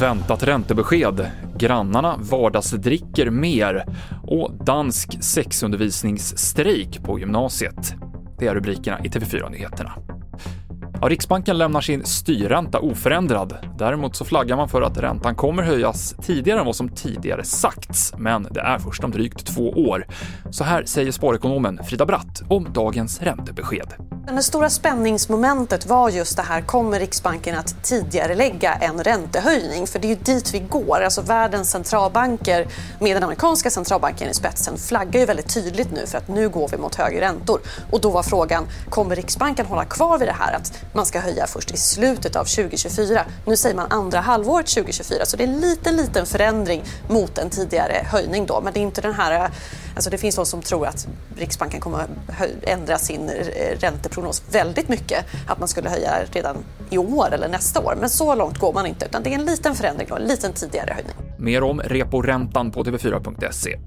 Väntat räntebesked, grannarna vardagsdricker mer och dansk sexundervisningsstrejk på gymnasiet. Det är rubrikerna i TV4-nyheterna. Ja, Riksbanken lämnar sin styrränta oförändrad. Däremot så flaggar man för att räntan kommer höjas tidigare än vad som tidigare sagts, men det är först om drygt två år. Så här säger sparekonomen Frida Bratt om dagens räntebesked. Det stora spänningsmomentet var just det här, kommer Riksbanken att tidigare lägga en räntehöjning? För det är ju dit vi går. Alltså världens centralbanker med den amerikanska centralbanken i spetsen flaggar ju väldigt tydligt nu för att nu går vi mot högre räntor. Och då var frågan, kommer Riksbanken hålla kvar vid det här att man ska höja först i slutet av 2024? Nu säger man andra halvåret 2024, så det är en liten, liten förändring mot en tidigare höjning då. Men det är inte den här Alltså det finns de som tror att Riksbanken kommer ändra sin ränteprognos väldigt mycket. Att man skulle höja redan i år eller nästa år. Men så långt går man inte, utan det är en liten förändring och en liten tidigare höjning. Mer om reporäntan på tv4.se.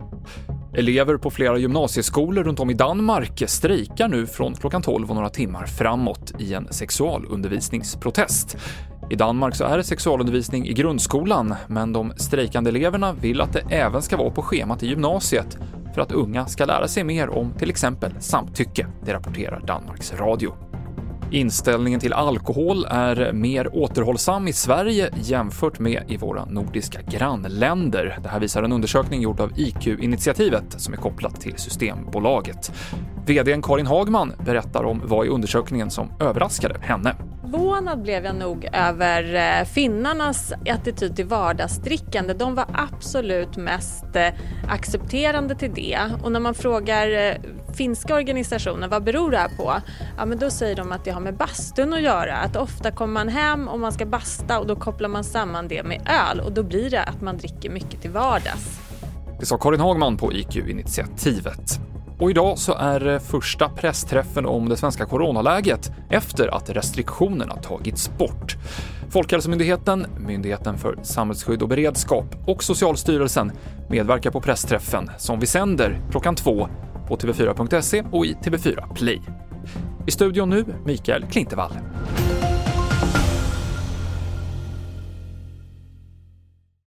Elever på flera gymnasieskolor runt om i Danmark strejkar nu från klockan 12 och några timmar framåt i en sexualundervisningsprotest. I Danmark så är det sexualundervisning i grundskolan, men de strejkande eleverna vill att det även ska vara på schemat i gymnasiet för att unga ska lära sig mer om till exempel samtycke, det rapporterar Danmarks Radio. Inställningen till alkohol är mer återhållsam i Sverige jämfört med i våra nordiska grannländer. Det här visar en undersökning gjord av IQ-initiativet som är kopplat till Systembolaget. VDn Karin Hagman berättar om vad i undersökningen som överraskade henne förvånad blev jag nog över eh, finnarnas attityd till vardagsdrickande. De var absolut mest eh, accepterande till det. Och när man frågar eh, finska organisationer vad beror det här på? Ja, men då säger de att det har med bastun att göra. Att ofta kommer man hem och man ska basta och då kopplar man samman det med öl och då blir det att man dricker mycket till vardags. Det sa Karin Hagman på IQ-initiativet. Och idag så är eh, första pressträffen om det svenska coronaläget efter att restriktionerna tagits bort. Folkhälsomyndigheten, Myndigheten för samhällsskydd och beredskap och Socialstyrelsen medverkar på pressträffen som vi sänder klockan två på tv4.se och i TV4 Play. I studion nu, Mikael Klintevall.